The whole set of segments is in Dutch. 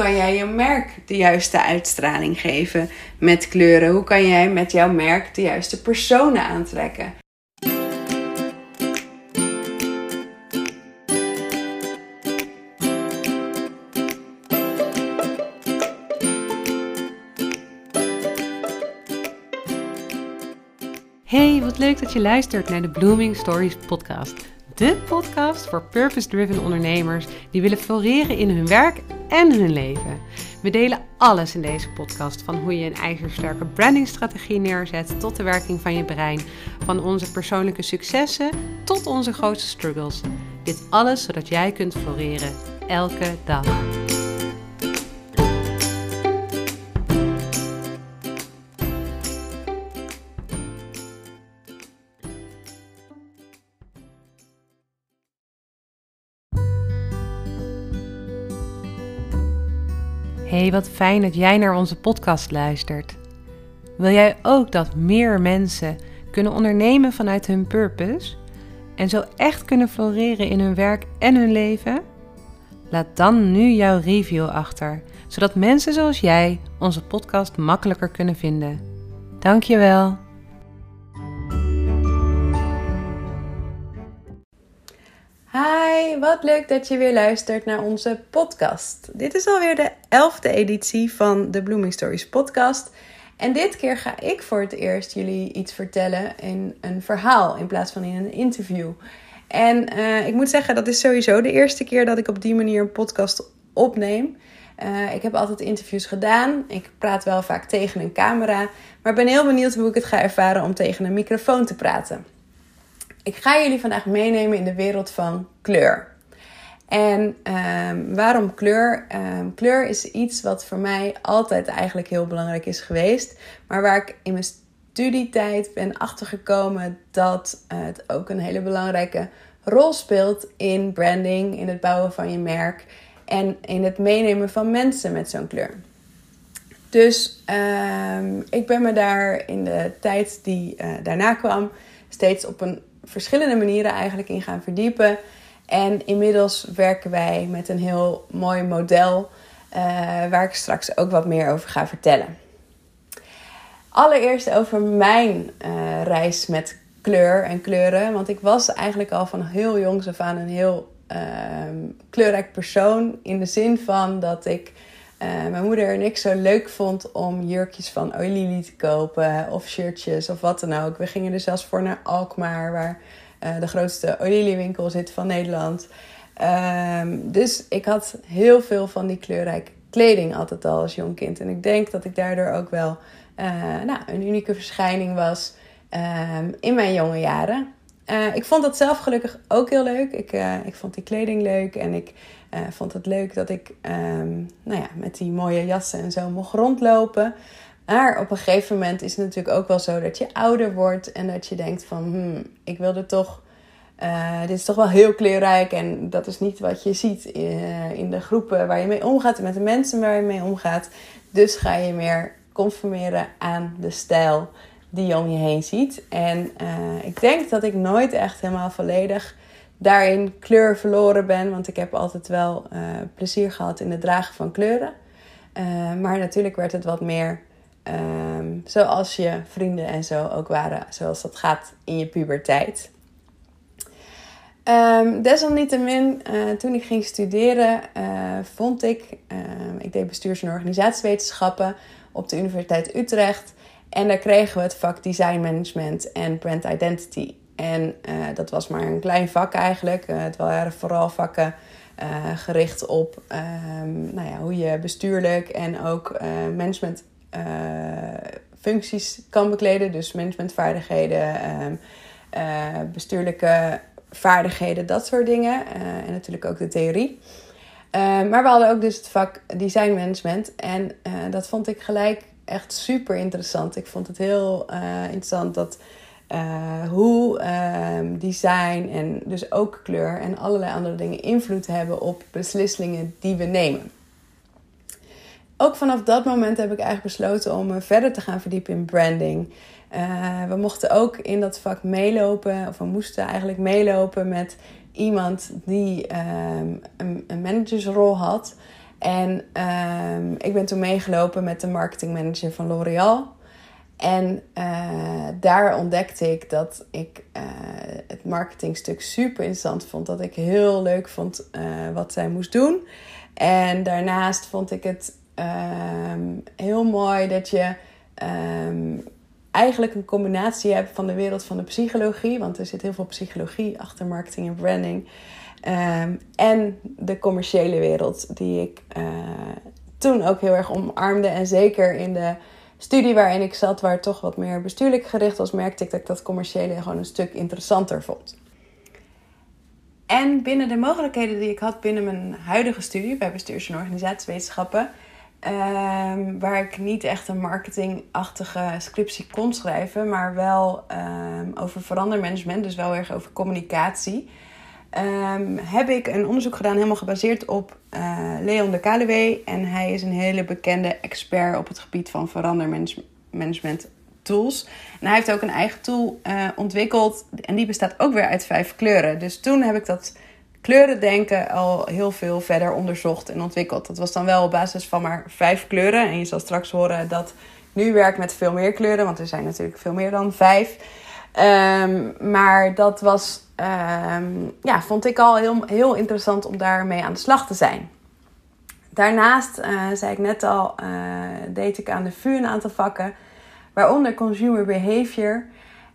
kan jij je merk de juiste uitstraling geven met kleuren? Hoe kan jij met jouw merk de juiste personen aantrekken? Hey, wat leuk dat je luistert naar de Blooming Stories podcast. De podcast voor purpose-driven ondernemers die willen floreren in hun werk en hun leven. We delen alles in deze podcast, van hoe je een ijzersterke brandingstrategie neerzet tot de werking van je brein, van onze persoonlijke successen tot onze grootste struggles. Dit alles zodat jij kunt floreren elke dag. Hey, wat fijn dat jij naar onze podcast luistert. Wil jij ook dat meer mensen kunnen ondernemen vanuit hun purpose en zo echt kunnen floreren in hun werk en hun leven? Laat dan nu jouw review achter, zodat mensen zoals jij onze podcast makkelijker kunnen vinden. Dankjewel. Hi, wat leuk dat je weer luistert naar onze podcast. Dit is alweer de elfde editie van de Blooming Stories podcast. En dit keer ga ik voor het eerst jullie iets vertellen in een verhaal in plaats van in een interview. En uh, ik moet zeggen, dat is sowieso de eerste keer dat ik op die manier een podcast opneem. Uh, ik heb altijd interviews gedaan. Ik praat wel vaak tegen een camera. Maar ben heel benieuwd hoe ik het ga ervaren om tegen een microfoon te praten. Ik ga jullie vandaag meenemen in de wereld van kleur. En um, waarom kleur? Um, kleur is iets wat voor mij altijd eigenlijk heel belangrijk is geweest. Maar waar ik in mijn studietijd ben achtergekomen dat het ook een hele belangrijke rol speelt in branding, in het bouwen van je merk en in het meenemen van mensen met zo'n kleur. Dus um, ik ben me daar in de tijd die uh, daarna kwam steeds op een verschillende manieren eigenlijk in gaan verdiepen. En inmiddels werken wij met een heel mooi model uh, waar ik straks ook wat meer over ga vertellen. Allereerst over mijn uh, reis met kleur en kleuren. Want ik was eigenlijk al van heel jongs af aan een heel uh, kleurrijk persoon. In de zin van dat ik uh, mijn moeder en ik zo leuk vond om jurkjes van Oilili te kopen. Of shirtjes of wat dan ook. We gingen er zelfs voor naar Alkmaar, waar uh, de grootste Oilili winkel zit van Nederland. Um, dus ik had heel veel van die kleurrijke kleding altijd al als jong kind. En ik denk dat ik daardoor ook wel uh, nou, een unieke verschijning was um, in mijn jonge jaren. Ik vond dat zelf gelukkig ook heel leuk. Ik, ik vond die kleding leuk en ik uh, vond het leuk dat ik um, nou ja, met die mooie jassen en zo mocht rondlopen. Maar op een gegeven moment is het natuurlijk ook wel zo dat je ouder wordt en dat je denkt van, hmm, ik wilde toch, dit is toch wel heel kleurrijk en dat is niet wat je ziet in, in de groepen waar je mee omgaat en met de mensen waar je mee omgaat. Dus ga je meer conformeren aan de stijl die je om je heen ziet. En ik denk dat ik nooit echt helemaal volledig daarin kleur verloren ben. Want ik heb altijd wel uh, plezier gehad in het dragen van kleuren. Uh, maar natuurlijk werd het wat meer um, zoals je vrienden en zo ook waren. Zoals dat gaat in je puberteit. Um, desalniettemin, toen ik ging studeren, vond ik... ik deed bestuurs- en organisatiewetenschappen op de Universiteit Utrecht... En daar kregen we het vak Design Management en Brand Identity. En uh, dat was maar een klein vak eigenlijk. Uh, het waren vooral vakken uh, gericht op um, nou ja, hoe je bestuurlijk en ook management functies kan bekleden. Dus managementvaardigheden, um, bestuurlijke vaardigheden, dat soort dingen. en natuurlijk ook de theorie. maar we hadden ook dus het vak Design Management. En dat vond ik gelijk echt super interessant. Ik vond het heel interessant dat uh, hoe uh, design en dus ook kleur en allerlei andere dingen invloed hebben op beslissingen die we nemen. Ook vanaf dat moment heb ik eigenlijk besloten om me verder te gaan verdiepen in branding. Uh, we mochten ook in dat vak meelopen, of we moesten eigenlijk meelopen met iemand die um, een, een managersrol had. En ehm, ik ben toen meegelopen met de marketingmanager van L'Oréal. En uh, daar ontdekte ik dat ik uh, het marketingstuk super interessant vond. Dat ik heel leuk vond uh, wat zij moest doen. En daarnaast vond ik het um, heel mooi dat je um, eigenlijk een combinatie hebt van de wereld van de psychologie. Want er zit heel veel psychologie achter marketing en branding. Um, en de commerciële wereld, die ik toen ook heel erg omarmde. En zeker in de studie waarin ik zat, waar toch wat meer bestuurlijk gericht was, merkte ik dat ik dat commerciële gewoon een stuk interessanter vond. En binnen de mogelijkheden die ik had binnen mijn huidige studie bij bestuurs- en organisatiewetenschappen, um, waar ik niet echt een marketingachtige scriptie kon schrijven, maar wel um, over verandermanagement, dus wel erg over communicatie. Um, heb ik een onderzoek gedaan, helemaal gebaseerd op uh, Leon de Kaluwe. En hij is een hele bekende expert op het gebied van verandermanagement tools. En hij heeft ook een eigen tool uh, ontwikkeld. En die bestaat ook weer uit vijf kleuren. Dus toen heb ik dat kleurendenken al heel veel verder onderzocht en ontwikkeld. Dat was dan wel op basis van maar vijf kleuren. En je zal straks horen dat nu werk met veel meer kleuren. Want er zijn natuurlijk veel meer dan vijf. Um, maar dat was um, ja, vond ik al heel, heel interessant om daarmee aan de slag te zijn. Daarnaast, uh, zei ik net al, uh, deed ik aan de VU een aantal vakken, waaronder consumer behavior.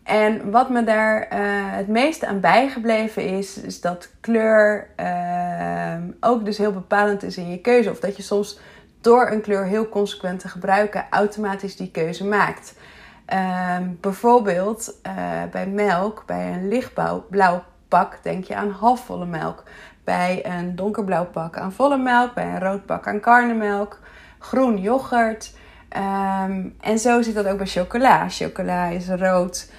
En wat me daar uh, het meeste aan bijgebleven is, is dat kleur ehm, ook dus heel bepalend is in je keuze. Of dat je soms door een kleur heel consequent te gebruiken automatisch die keuze maakt. Um, bijvoorbeeld uh, bij melk, bij een lichtblauw pak denk je aan halfvolle melk. Bij een donkerblauw pak aan volle melk. Bij een rood pak aan karnemelk. Groen yoghurt. Um, en zo zit dat ook bij chocola. Chocola is rood.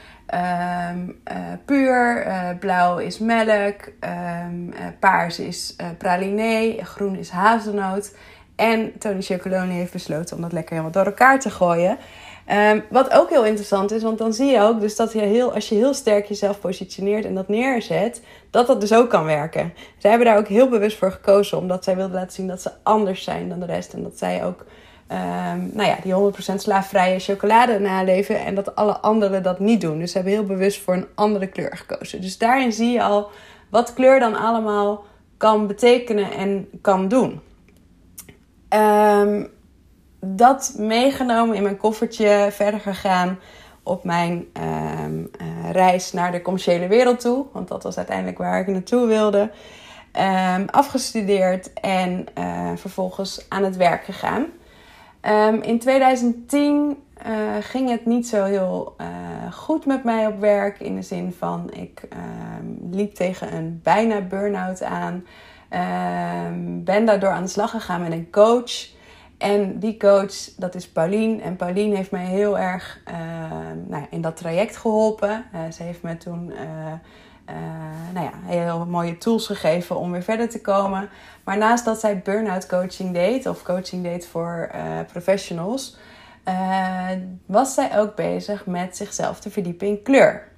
Um, puur, uh, blauw is melk, paars is praline, groen is hazelnoot. En Tony Chocoloni heeft besloten om dat lekker helemaal door elkaar te gooien. Um, wat ook heel interessant is, want dan zie je ook dus dat je heel, als je heel sterk jezelf positioneert en dat neerzet, dat dat dus ook kan werken. Zij hebben daar ook heel bewust voor gekozen, omdat zij wilden laten zien dat ze anders zijn dan de rest. En dat zij ook um, nou ja, die 100% slaafvrije chocolade naleven en dat alle anderen dat niet doen. Dus ze hebben heel bewust voor een andere kleur gekozen. Dus daarin zie je al wat kleur dan allemaal kan betekenen en kan doen. Um, dat meegenomen in mijn koffertje verder gegaan op mijn uh, uh, reis naar de commerciële wereld toe. Want dat was uiteindelijk waar ik naartoe wilde. Um, afgestudeerd en uh, vervolgens aan het werk gegaan. Um, in 2010 uh, ging het niet zo heel goed met mij op werk. In de zin van ik liep tegen een bijna burn-out aan. ben daardoor aan de slag gegaan met een coach. En die coach, dat is Paulien. En Paulien heeft mij heel erg uh, nou ja, in dat traject geholpen. Uh, ze heeft me toen uh, nou ja, heel mooie tools gegeven om weer verder te komen. Maar naast dat zij burn-out coaching deed, of coaching deed voor professionals, was zij ook bezig met zichzelf te verdiepen in kleur.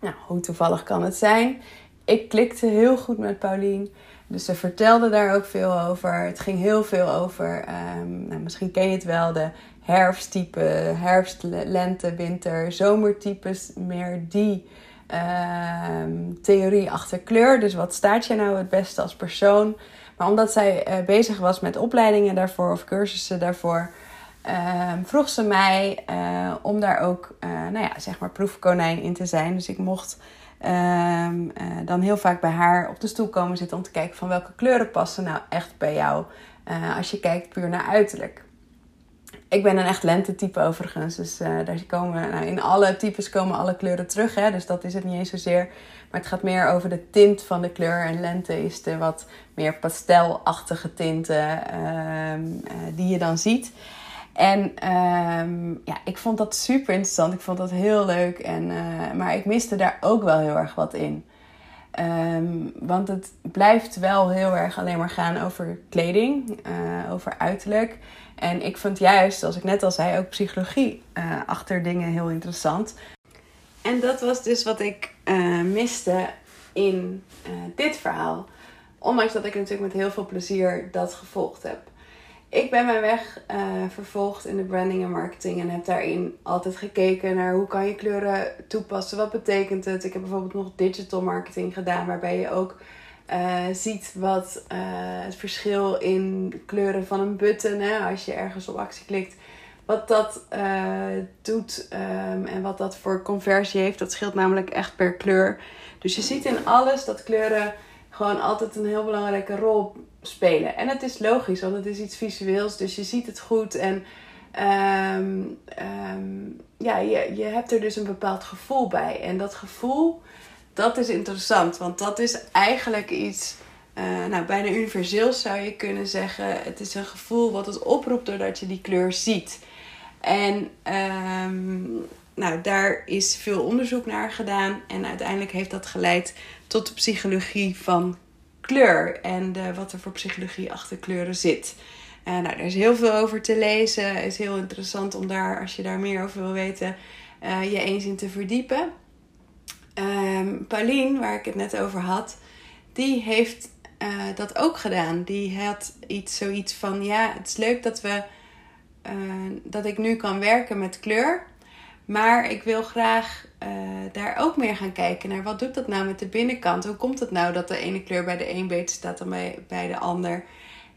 Nou, hoe toevallig kan het zijn? Ik klikte heel goed met Paulien. Dus ze vertelde daar ook veel over. Het ging heel veel over, um, nou, misschien ken je het wel, de herfsttype, herfst, lente, winter, zomertypes. Meer die um, theorie achter kleur. Dus wat staat je nou het beste als persoon? Maar omdat zij uh, bezig was met opleidingen daarvoor of cursussen daarvoor, um, vroeg ze mij uh, om daar ook, uh, nou ja, zeg maar proefkonijn in te zijn. Dus ik mocht Um, uh, dan heel vaak bij haar op de stoel komen zitten om te kijken van welke kleuren passen nou echt bij jou. Uh, als je kijkt puur naar uiterlijk. Ik ben een echt lentetype overigens. Dus uh, daar komen, nou, in alle types komen alle kleuren terug. Hè? Dus dat is het niet eens zozeer. Maar het gaat meer over de tint van de kleur. En lente is de wat meer pastelachtige tinten ehm, die je dan ziet. En um, ja, ik vond dat super interessant. Ik vond dat heel leuk. En, uh, maar ik miste daar ook wel heel erg wat in. Um, want het blijft wel heel erg alleen maar gaan over kleding, uh, over uiterlijk. En ik vond juist, zoals ik net al zei, ook psychologie uh, achter dingen heel interessant. En dat was dus wat ik miste in dit verhaal. Ondanks dat ik natuurlijk met heel veel plezier dat gevolgd heb. Ik ben mijn weg uh, vervolgd in de branding en marketing en heb daarin altijd gekeken naar hoe kan je kleuren toepassen. Wat betekent het? Ik heb bijvoorbeeld nog digital marketing gedaan, waarbij je ook uh, ziet wat uh, het verschil in kleuren van een button, hè, als je ergens op actie klikt, wat dat doet um, en wat dat voor conversie heeft. Dat scheelt namelijk echt per kleur. Dus je ziet in alles dat kleuren gewoon altijd een heel belangrijke rol spelen. En het is logisch, want het is iets visueels, dus je ziet het goed. En um, um, ja, je, je hebt er dus een bepaald gevoel bij. En dat gevoel, dat is interessant, want dat is eigenlijk iets. Uh, nou, bijna universeel zou je kunnen zeggen. Het is een gevoel wat het oproept doordat je die kleur ziet. En um, nou, daar is veel onderzoek naar gedaan. En uiteindelijk heeft dat geleid tot de psychologie van kleur en wat er voor psychologie achter kleuren zit. Uh, nou, er is heel veel over te lezen. Het is heel interessant om daar, als je daar meer over wil weten, uh, je eens in te verdiepen. Um, Pauline, waar ik het net over had, die heeft uh, dat ook gedaan. Die had iets, zoiets van: ja, het is leuk dat, we, dat ik nu kan werken met kleur. Maar ik wil graag uh, daar ook meer gaan kijken naar wat doet dat nou met de binnenkant. Hoe komt het nou dat de ene kleur bij de een beter staat dan bij, bij de ander?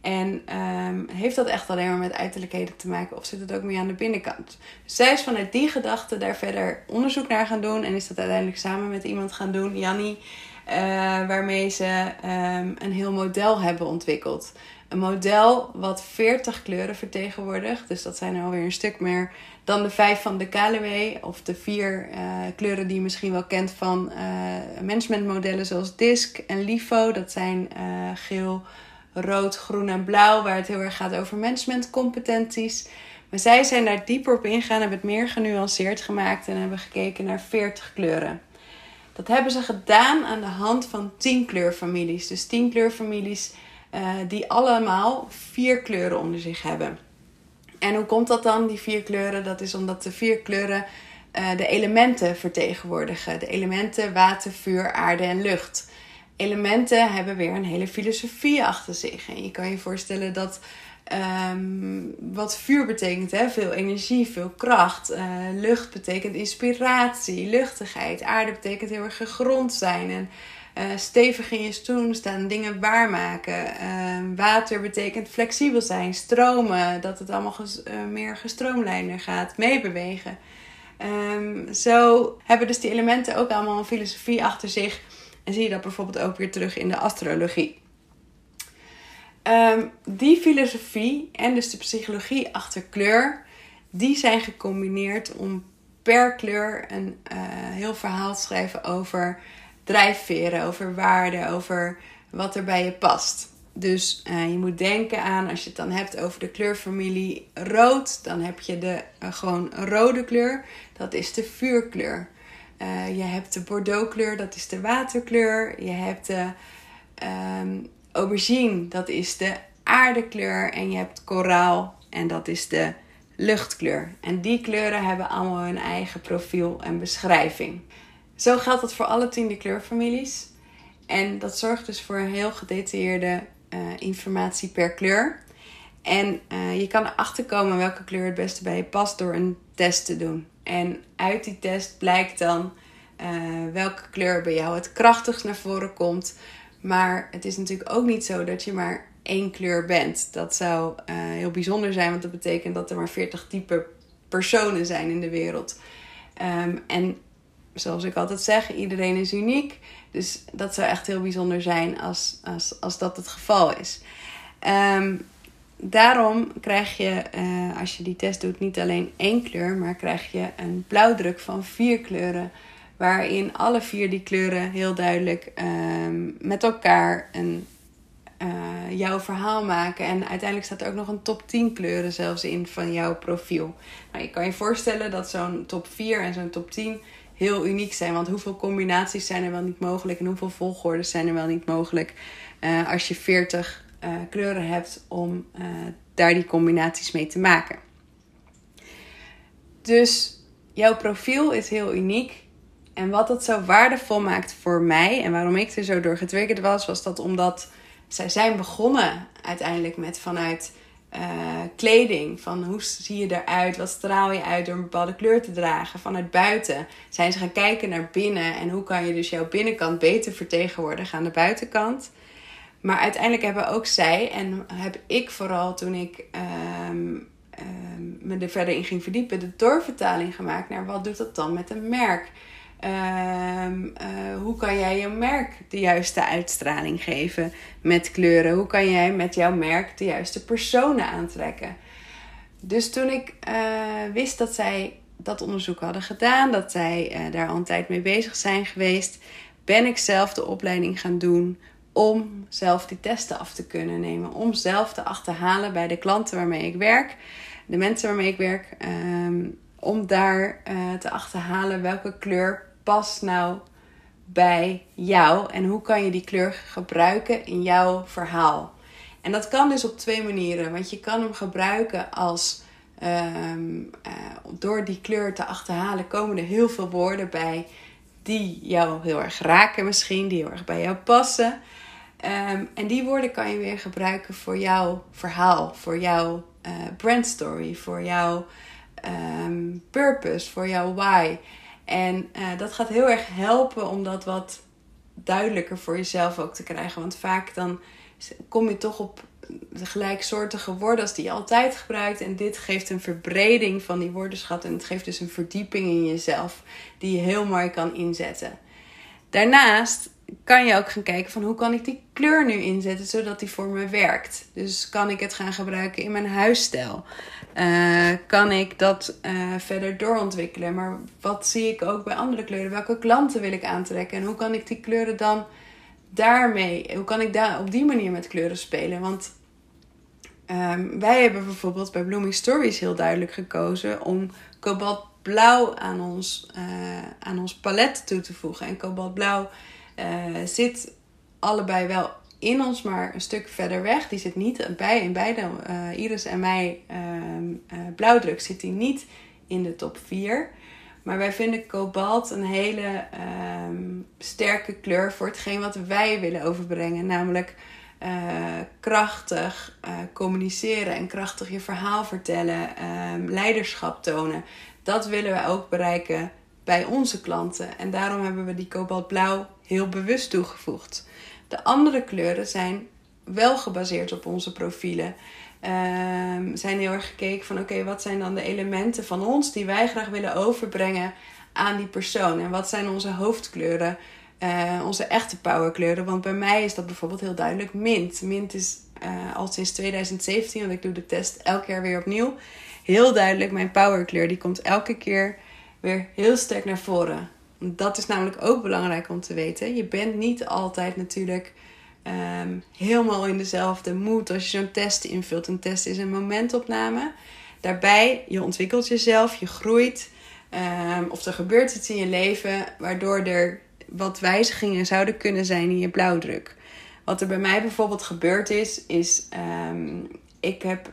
En um, heeft dat echt alleen maar met uiterlijkheden te maken of zit het ook meer aan de binnenkant? Dus zij is vanuit die gedachte daar verder onderzoek naar gaan doen en is dat uiteindelijk samen met iemand gaan doen, Jannie, uh, waarmee ze um, een heel model hebben ontwikkeld. Een model wat 40 kleuren vertegenwoordigt. Dus dat zijn er alweer een stuk meer dan de vijf van de KLW. Of de vier uh, kleuren die je misschien wel kent van uh, managementmodellen zoals DISC en LIFO. Dat zijn uh, geel, rood, groen en blauw. Waar het heel erg gaat over managementcompetenties. Maar zij zijn daar dieper op ingegaan. Hebben het meer genuanceerd gemaakt. En hebben gekeken naar 40 kleuren. Dat hebben ze gedaan aan de hand van 10 kleurfamilies. Dus 10 kleurfamilies die allemaal vier kleuren onder zich hebben. En hoe komt dat dan, die vier kleuren? Dat is omdat de vier kleuren uh, de elementen vertegenwoordigen. De elementen water, vuur, aarde en lucht. Elementen hebben weer een hele filosofie achter zich. En je kan je voorstellen dat um, wat vuur betekent, hè? veel energie, veel kracht. Uh, lucht betekent inspiratie, luchtigheid. Aarde betekent heel erg gegrond zijn en uh, stevig in je stoel staan, dingen waarmaken. Uh, water betekent flexibel zijn, stromen, dat het allemaal uh, meer gestroomlijnder gaat, meebewegen. Um, zo hebben dus die elementen ook allemaal een filosofie achter zich. En zie je dat bijvoorbeeld ook weer terug in de astrologie. Um, die filosofie en dus de psychologie achter kleur, die zijn gecombineerd om per kleur een uh, heel verhaal te schrijven over drijfveren, over waarden, over wat er bij je past. Dus uh, je moet denken aan, als je het dan hebt over de kleurfamilie rood, dan heb je de uh, gewoon rode kleur, dat is de vuurkleur. Uh, je hebt de bordeauxkleur, dat is de waterkleur. Je hebt de um, aubergine, dat is de aardekleur. En je hebt koraal, en dat is de luchtkleur. En die kleuren hebben allemaal hun eigen profiel en beschrijving. Zo geldt dat voor alle tiende kleurfamilies. En dat zorgt dus voor heel gedetailleerde uh, informatie per kleur. En uh, je kan erachter komen welke kleur het beste bij je past door een test te doen. En uit die test blijkt dan uh, welke kleur bij jou het krachtigst naar voren komt. Maar het is natuurlijk ook niet zo dat je maar één kleur bent. Dat zou heel bijzonder zijn, want dat betekent dat er maar 40 type personen zijn in de wereld. Um, en zoals ik altijd zeg, iedereen is uniek. Dus dat zou echt heel bijzonder zijn als, als, als dat het geval is. Um, daarom krijg je, uh, als je die test doet, niet alleen één kleur, maar krijg je een blauwdruk van vier kleuren. Waarin alle vier die kleuren heel duidelijk um, met elkaar een, uh, jouw verhaal maken. En uiteindelijk staat er ook nog een top 10 kleuren zelfs in van jouw profiel. Nou, je kan je voorstellen dat zo'n top 4 en zo'n top 10 heel uniek zijn. Want hoeveel combinaties zijn er wel niet mogelijk en hoeveel volgordes zijn er wel niet mogelijk uh, als je 40 uh, kleuren hebt om uh, daar die combinaties mee te maken. Dus jouw profiel is heel uniek. En wat het zo waardevol maakt voor mij en waarom ik er zo door getriggerd was, was dat omdat zij zijn begonnen uiteindelijk met vanuit uh, kleding. Van hoe zie je eruit? Wat straal je uit door een bepaalde kleur te dragen? Vanuit buiten zijn ze gaan kijken naar binnen. En hoe kan je dus jouw binnenkant beter vertegenwoordigen aan de buitenkant? Maar uiteindelijk hebben ook zij, en heb ik vooral toen ik um, me er verder in ging verdiepen, de doorvertaling gemaakt naar wat doet dat dan met een merk? Um, hoe kan jij je merk de juiste uitstraling geven met kleuren? Hoe kan jij met jouw merk de juiste personen aantrekken? Dus toen ik uh, wist dat zij dat onderzoek hadden gedaan, dat zij uh, daar al een tijd mee bezig zijn geweest, ben ik zelf de opleiding gaan doen om zelf die testen af te kunnen nemen. Om zelf te achterhalen bij de klanten waarmee ik werk, de mensen waarmee ik werk. Um, om daar uh, te achterhalen welke kleur past nou bij jou en hoe kan je die kleur gebruiken in jouw verhaal. En dat kan dus op twee manieren, want je kan hem gebruiken als um, door die kleur te achterhalen komen er heel veel woorden bij die jou heel erg raken misschien, die heel erg bij jou passen. Um, en die woorden kan je weer gebruiken voor jouw verhaal, voor jouw uh, brand story, voor jouw um, purpose, voor jouw why. En uh, dat gaat heel erg helpen om dat wat duidelijker voor jezelf ook te krijgen. Want vaak dan kom je toch op de gelijksoortige woorden als die je altijd gebruikt. En dit geeft een verbreding van die woordenschat. En het geeft dus een verdieping in jezelf die je heel mooi kan inzetten. Daarnaast kan je ook gaan kijken van hoe kan ik die kleur nu inzetten zodat die voor me werkt. Dus kan ik het gaan gebruiken in mijn huisstijl? Uh, kan ik dat uh, verder doorontwikkelen? Maar wat zie ik ook bij andere kleuren? Welke klanten wil ik aantrekken? En hoe kan ik die kleuren dan daarmee, hoe kan ik daar op die manier met kleuren spelen? Want um, wij hebben bijvoorbeeld bij Blooming Stories heel duidelijk gekozen om kobaltblauw aan ons, uh, aan ons palet toe te voegen. En kobaltblauw zit allebei wel in ons, maar een stuk verder weg. Die zit niet bij, in beide, uh, Iris en mij, uh, blauwdruk zit die niet in de top 4. Maar wij vinden kobalt een hele ehm, sterke kleur voor hetgeen wat wij willen overbrengen. Namelijk krachtig communiceren en krachtig je verhaal vertellen, ehm, leiderschap tonen. Dat willen we ook bereiken bij onze klanten. En daarom hebben we die kobaltblauw heel bewust toegevoegd. De andere kleuren zijn wel gebaseerd op onze profielen. Um, zijn heel erg gekeken van oké, wat zijn dan de elementen van ons die wij graag willen overbrengen aan die persoon? En wat zijn onze hoofdkleuren, uh, onze echte powerkleuren? Want bij mij is dat bijvoorbeeld heel duidelijk mint. Mint is uh, al sinds 2017, want ik doe de test elk jaar weer opnieuw. Heel duidelijk mijn powerkleur. Die komt elke keer weer heel sterk naar voren. Dat is namelijk ook belangrijk om te weten. Je bent niet altijd natuurlijk um, helemaal in dezelfde mood als je zo'n test invult. Een test is een momentopname. Daarbij, je ontwikkelt jezelf, je groeit. Um, of er gebeurt iets in je leven waardoor er wat wijzigingen zouden kunnen zijn in je blauwdruk. Wat er bij mij bijvoorbeeld gebeurd is, is um, ik heb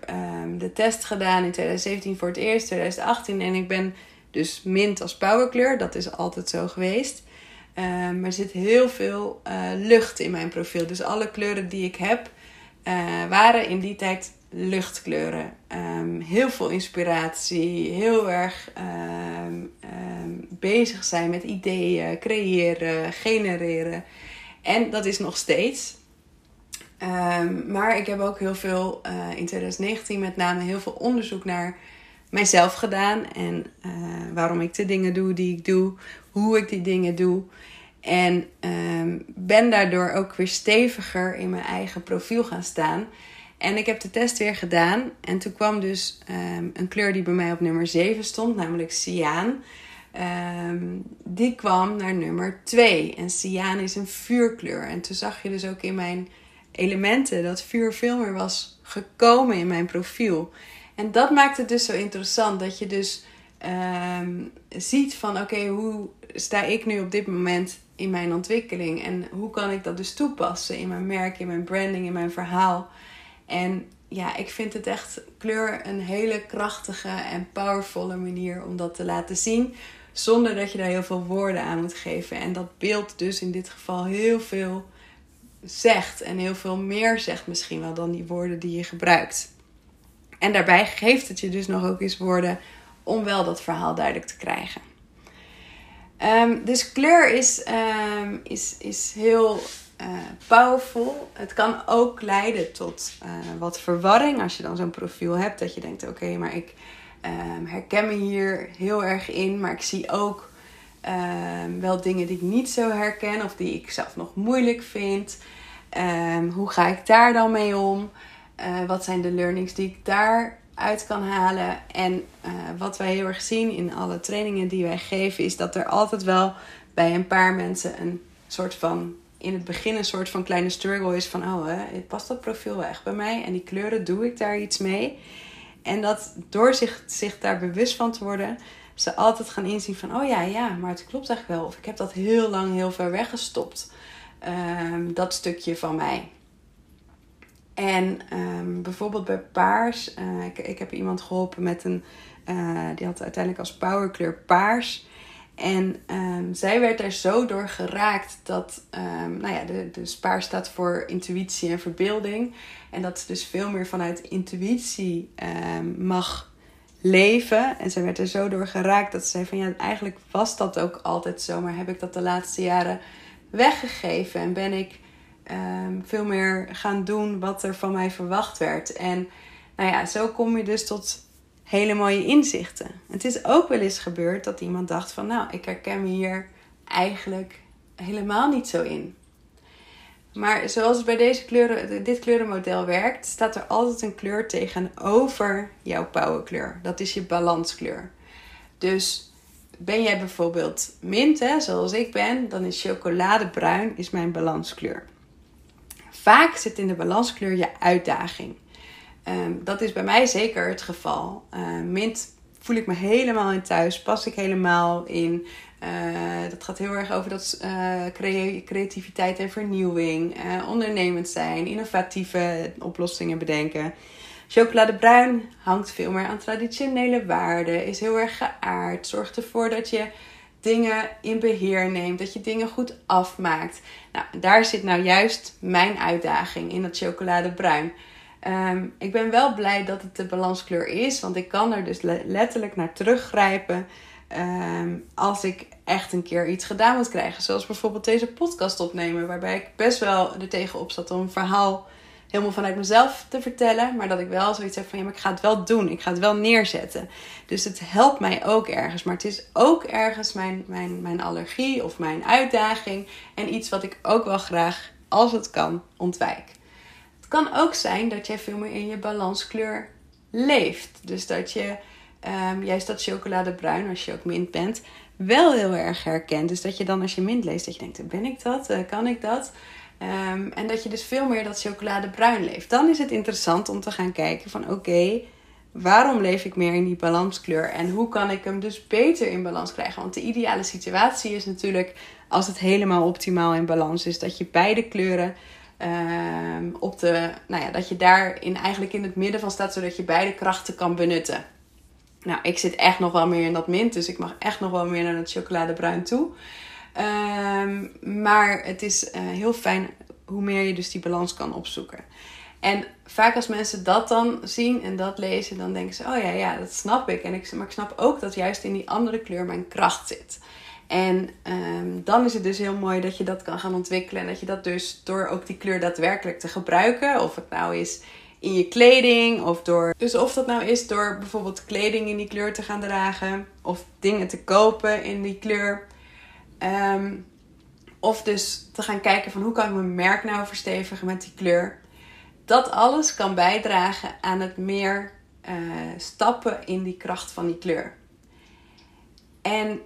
de test gedaan in 2017 voor het eerst, 2018 en ik ben dus mint als powerkleur, dat is altijd zo geweest. Maar er zit heel veel uh, lucht in mijn profiel. Dus alle kleuren die ik heb, uh, waren in die tijd luchtkleuren. Um, heel veel inspiratie, heel erg um, bezig zijn met ideeën, creëren, genereren. En dat is nog steeds. maar ik heb ook heel veel uh, in 2019 met name heel veel onderzoek naar mijzelf gedaan. En uh, waarom ik de dingen doe die ik doe. Hoe ik die dingen doe. En um, ben daardoor ook weer steviger in mijn eigen profiel gaan staan. En ik heb de test weer gedaan. En toen kwam dus um, een kleur die bij mij op nummer 7 stond, namelijk cyaan. Um, die kwam naar nummer 2. En cyaan is een vuurkleur. En toen zag je dus ook in mijn elementen dat vuur veel meer was gekomen in mijn profiel. En dat maakt het dus zo interessant. Dat je dus um, ziet van oké, hoe sta ik nu op dit moment in mijn ontwikkeling? En hoe kan ik dat dus toepassen in mijn merk, in mijn branding, in mijn verhaal? En ja, ik vind het echt kleur een hele krachtige en powervolle manier om dat te laten zien. Zonder dat je daar heel veel woorden aan moet geven. En dat beeld dus in dit geval heel veel zegt. En heel veel meer zegt misschien wel dan die woorden die je gebruikt. En daarbij geeft het je dus nog ook eens woorden om wel dat verhaal duidelijk te krijgen. Um, dus kleur is, um, is, is heel uh, powerful. Het kan ook leiden tot uh, wat verwarring als je dan zo'n profiel hebt. Dat je denkt, oké, maar ik um, herken me hier heel erg in. Maar ik zie ook wel dingen die ik niet zo herken of die ik zelf nog moeilijk vind. hoe ga ik daar dan mee om? Uh, wat zijn de learnings die ik daar uit kan halen. En uh, wat wij heel erg zien in alle trainingen die wij geven, is dat er altijd wel bij een paar mensen een soort van in het begin een soort van kleine struggle is van oh, hè, past dat profiel wel echt bij mij? En die kleuren, doe ik daar iets mee? En dat door zich, zich daar bewust van te worden, ze altijd gaan inzien van oh ja, ja, maar het klopt eigenlijk wel. Of ik heb dat heel lang heel ver weggestopt. Um, dat stukje van mij. En um, bijvoorbeeld bij paars, uh, ik, ik, heb iemand geholpen met een, uh, die had uiteindelijk als powerkleur paars. En um, zij werd er zo door geraakt dat, um, nou ja, de, de paars staat voor intuïtie en verbeelding. En dat ze dus veel meer vanuit intuïtie mag leven. En zij werd er zo door geraakt dat ze zei van ja, eigenlijk was dat ook altijd zo. Maar heb ik dat de laatste jaren weggegeven en ben ik um, veel meer gaan doen wat er van mij verwacht werd. En nou ja, zo kom je dus tot hele mooie inzichten. Het is ook wel eens gebeurd dat iemand dacht van nou, ik herken me hier eigenlijk helemaal niet zo in. Maar zoals het bij deze kleuren, dit kleurenmodel werkt, staat er altijd een kleur tegenover jouw powerkleur. Dat is je balanskleur. Dus ben jij bijvoorbeeld mint, hè, zoals ik ben, dan is chocoladebruin is mijn balanskleur. Vaak zit in de balanskleur je uitdaging. Um, dat is bij mij zeker het geval. Uh, mint voel ik me helemaal in thuis, pas ik helemaal in. Uh, dat gaat heel erg over dat uh, creativiteit en vernieuwing, ondernemend zijn, innovatieve oplossingen bedenken. Chocoladebruin hangt veel meer aan traditionele waarden, is heel erg geaard, zorgt ervoor dat je dingen in beheer neemt, dat je dingen goed afmaakt. Nou, daar zit nou juist mijn uitdaging in dat chocoladebruin. Um, ik ben wel blij dat het de balanskleur is, want ik kan er dus letterlijk naar teruggrijpen um, als ik echt een keer iets gedaan moet krijgen. Zoals bijvoorbeeld deze podcast opnemen, waarbij ik best wel er tegenop zat om een verhaal helemaal vanuit mezelf te vertellen. Maar dat ik wel zoiets heb van ja, maar ik ga het wel doen. Ik ga het wel neerzetten. Dus het helpt mij ook ergens. Maar het is ook ergens mijn, mijn, mijn allergie of mijn uitdaging. En iets wat ik ook wel graag, als het kan, ontwijk. Het kan ook zijn dat jij veel meer in je balanskleur leeft. Dus dat je um, juist dat chocoladebruin, als je ook mint bent, wel heel erg herkent. Dus dat je dan als je mint leest, dat je denkt, ben ik dat? Uh, kan ik dat? Um, en dat je dus veel meer dat chocoladebruin leeft. Dan is het interessant om te gaan kijken van oké, waarom leef ik meer in die balanskleur? En hoe kan ik hem dus beter in balans krijgen? Want de ideale situatie is natuurlijk als het helemaal optimaal in balans is. Dat je beide kleuren um, op de, nou ja, dat je daarin eigenlijk in het midden van staat, zodat je beide krachten kan benutten. Nou, ik zit echt nog wel meer in dat mint, dus ik mag echt nog wel meer naar het chocoladebruin toe. Um, maar het is uh, heel fijn hoe meer je dus die balans kan opzoeken. En vaak als mensen dat dan zien en dat lezen, dan denken ze: Oh ja, ja, dat snap ik. En ik maar ik snap ook dat juist in die andere kleur mijn kracht zit. En um, dan is het dus heel mooi dat je dat kan gaan ontwikkelen. En dat je dat dus door ook die kleur daadwerkelijk te gebruiken. Of het nou is in je kleding. Of door. Dus of dat nou is door bijvoorbeeld kleding in die kleur te gaan dragen. Of dingen te kopen in die kleur. Um, of dus te gaan kijken van hoe kan ik mijn merk nou verstevigen met die kleur. Dat alles kan bijdragen aan het meer uh, stappen in die kracht van die kleur. En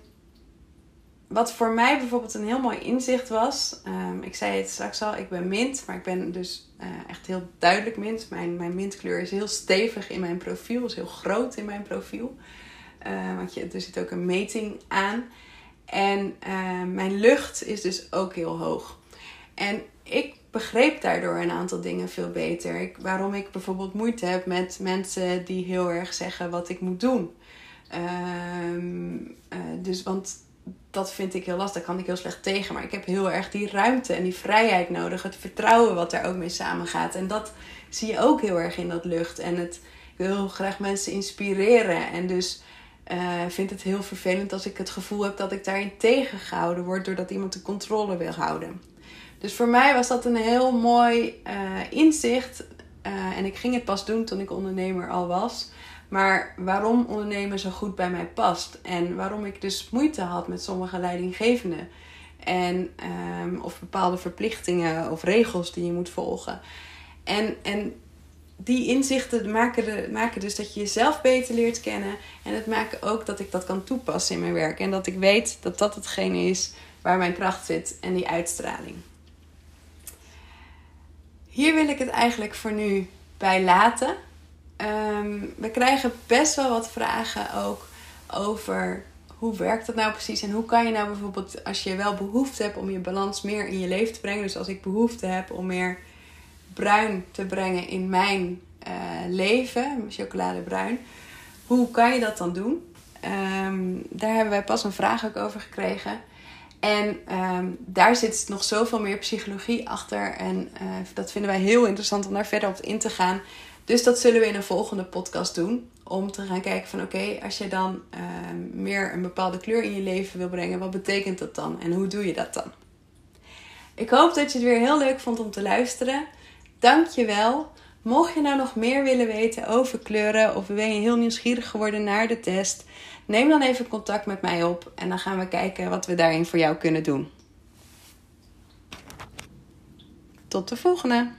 wat voor mij bijvoorbeeld een heel mooi inzicht was. Um, ik zei het straks al, ik ben mint, maar ik ben dus uh, echt heel duidelijk mint. Mijn, mijn mintkleur is heel stevig in mijn profiel, is heel groot in mijn profiel. Uh, want je, er zit ook een meting aan. En uh, mijn lucht is dus ook heel hoog. En ik begreep daardoor een aantal dingen veel beter. Ik, waarom ik bijvoorbeeld moeite heb met mensen die heel erg zeggen wat ik moet doen. Uh, uh, dus want dat vind ik heel lastig. Kan ik heel slecht tegen. Maar ik heb heel erg die ruimte en die vrijheid nodig. Het vertrouwen wat daar ook mee samengaat. En dat zie je ook heel erg in dat lucht. En het, ik wil graag mensen inspireren. En dus uh, vind het heel vervelend als ik het gevoel heb dat ik daarin tegengehouden word. Doordat iemand de controle wil houden. Dus voor mij was dat een heel mooi uh, inzicht. Uh, en ik ging het pas doen toen ik ondernemer al was. Maar waarom ondernemen zo goed bij mij past. En waarom ik dus moeite had met sommige leidinggevenden. En, um, of bepaalde verplichtingen of regels die je moet volgen. En, en die inzichten maken, de, maken dus dat je jezelf beter leert kennen. En het maken ook dat ik dat kan toepassen in mijn werk. En dat ik weet dat dat hetgene is waar mijn kracht zit en die uitstraling. Hier wil ik het eigenlijk voor nu bij laten. Um, we krijgen best wel wat vragen ook over hoe werkt dat nou precies en hoe kan je nou bijvoorbeeld als je wel behoefte hebt om je balans meer in je leven te brengen. Dus als ik behoefte heb om meer bruin te brengen in mijn uh, leven, chocoladebruin, hoe kan je dat dan doen? Um, daar hebben wij pas een vraag ook over gekregen. En um, daar zit nog zoveel meer psychologie achter. En uh, dat vinden wij heel interessant om daar verder op in te gaan. Dus dat zullen we in een volgende podcast doen. Om te gaan kijken van oké, als je dan uh, meer een bepaalde kleur in je leven wil brengen, wat betekent dat dan? En hoe doe je dat dan? Ik hoop dat je het weer heel leuk vond om te luisteren. Dank je wel. Mocht je nou nog meer willen weten over kleuren of ben je heel nieuwsgierig geworden naar de test, neem dan even contact met mij op en dan gaan we kijken wat we daarin voor jou kunnen doen. Tot de volgende!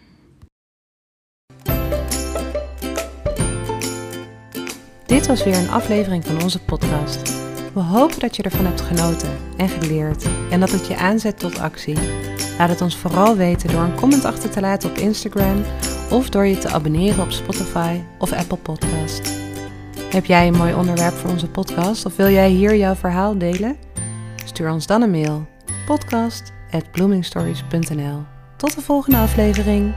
Dit was weer een aflevering van onze podcast. We hopen dat je ervan hebt genoten en geleerd en dat het je aanzet tot actie. Laat het ons vooral weten door een comment achter te laten op Instagram of door je te abonneren op Spotify of Apple Podcast. Heb jij een mooi onderwerp voor onze podcast of wil jij hier jouw verhaal delen? Stuur ons dan een mail podcast@bloomingstories.nl. Tot de volgende aflevering.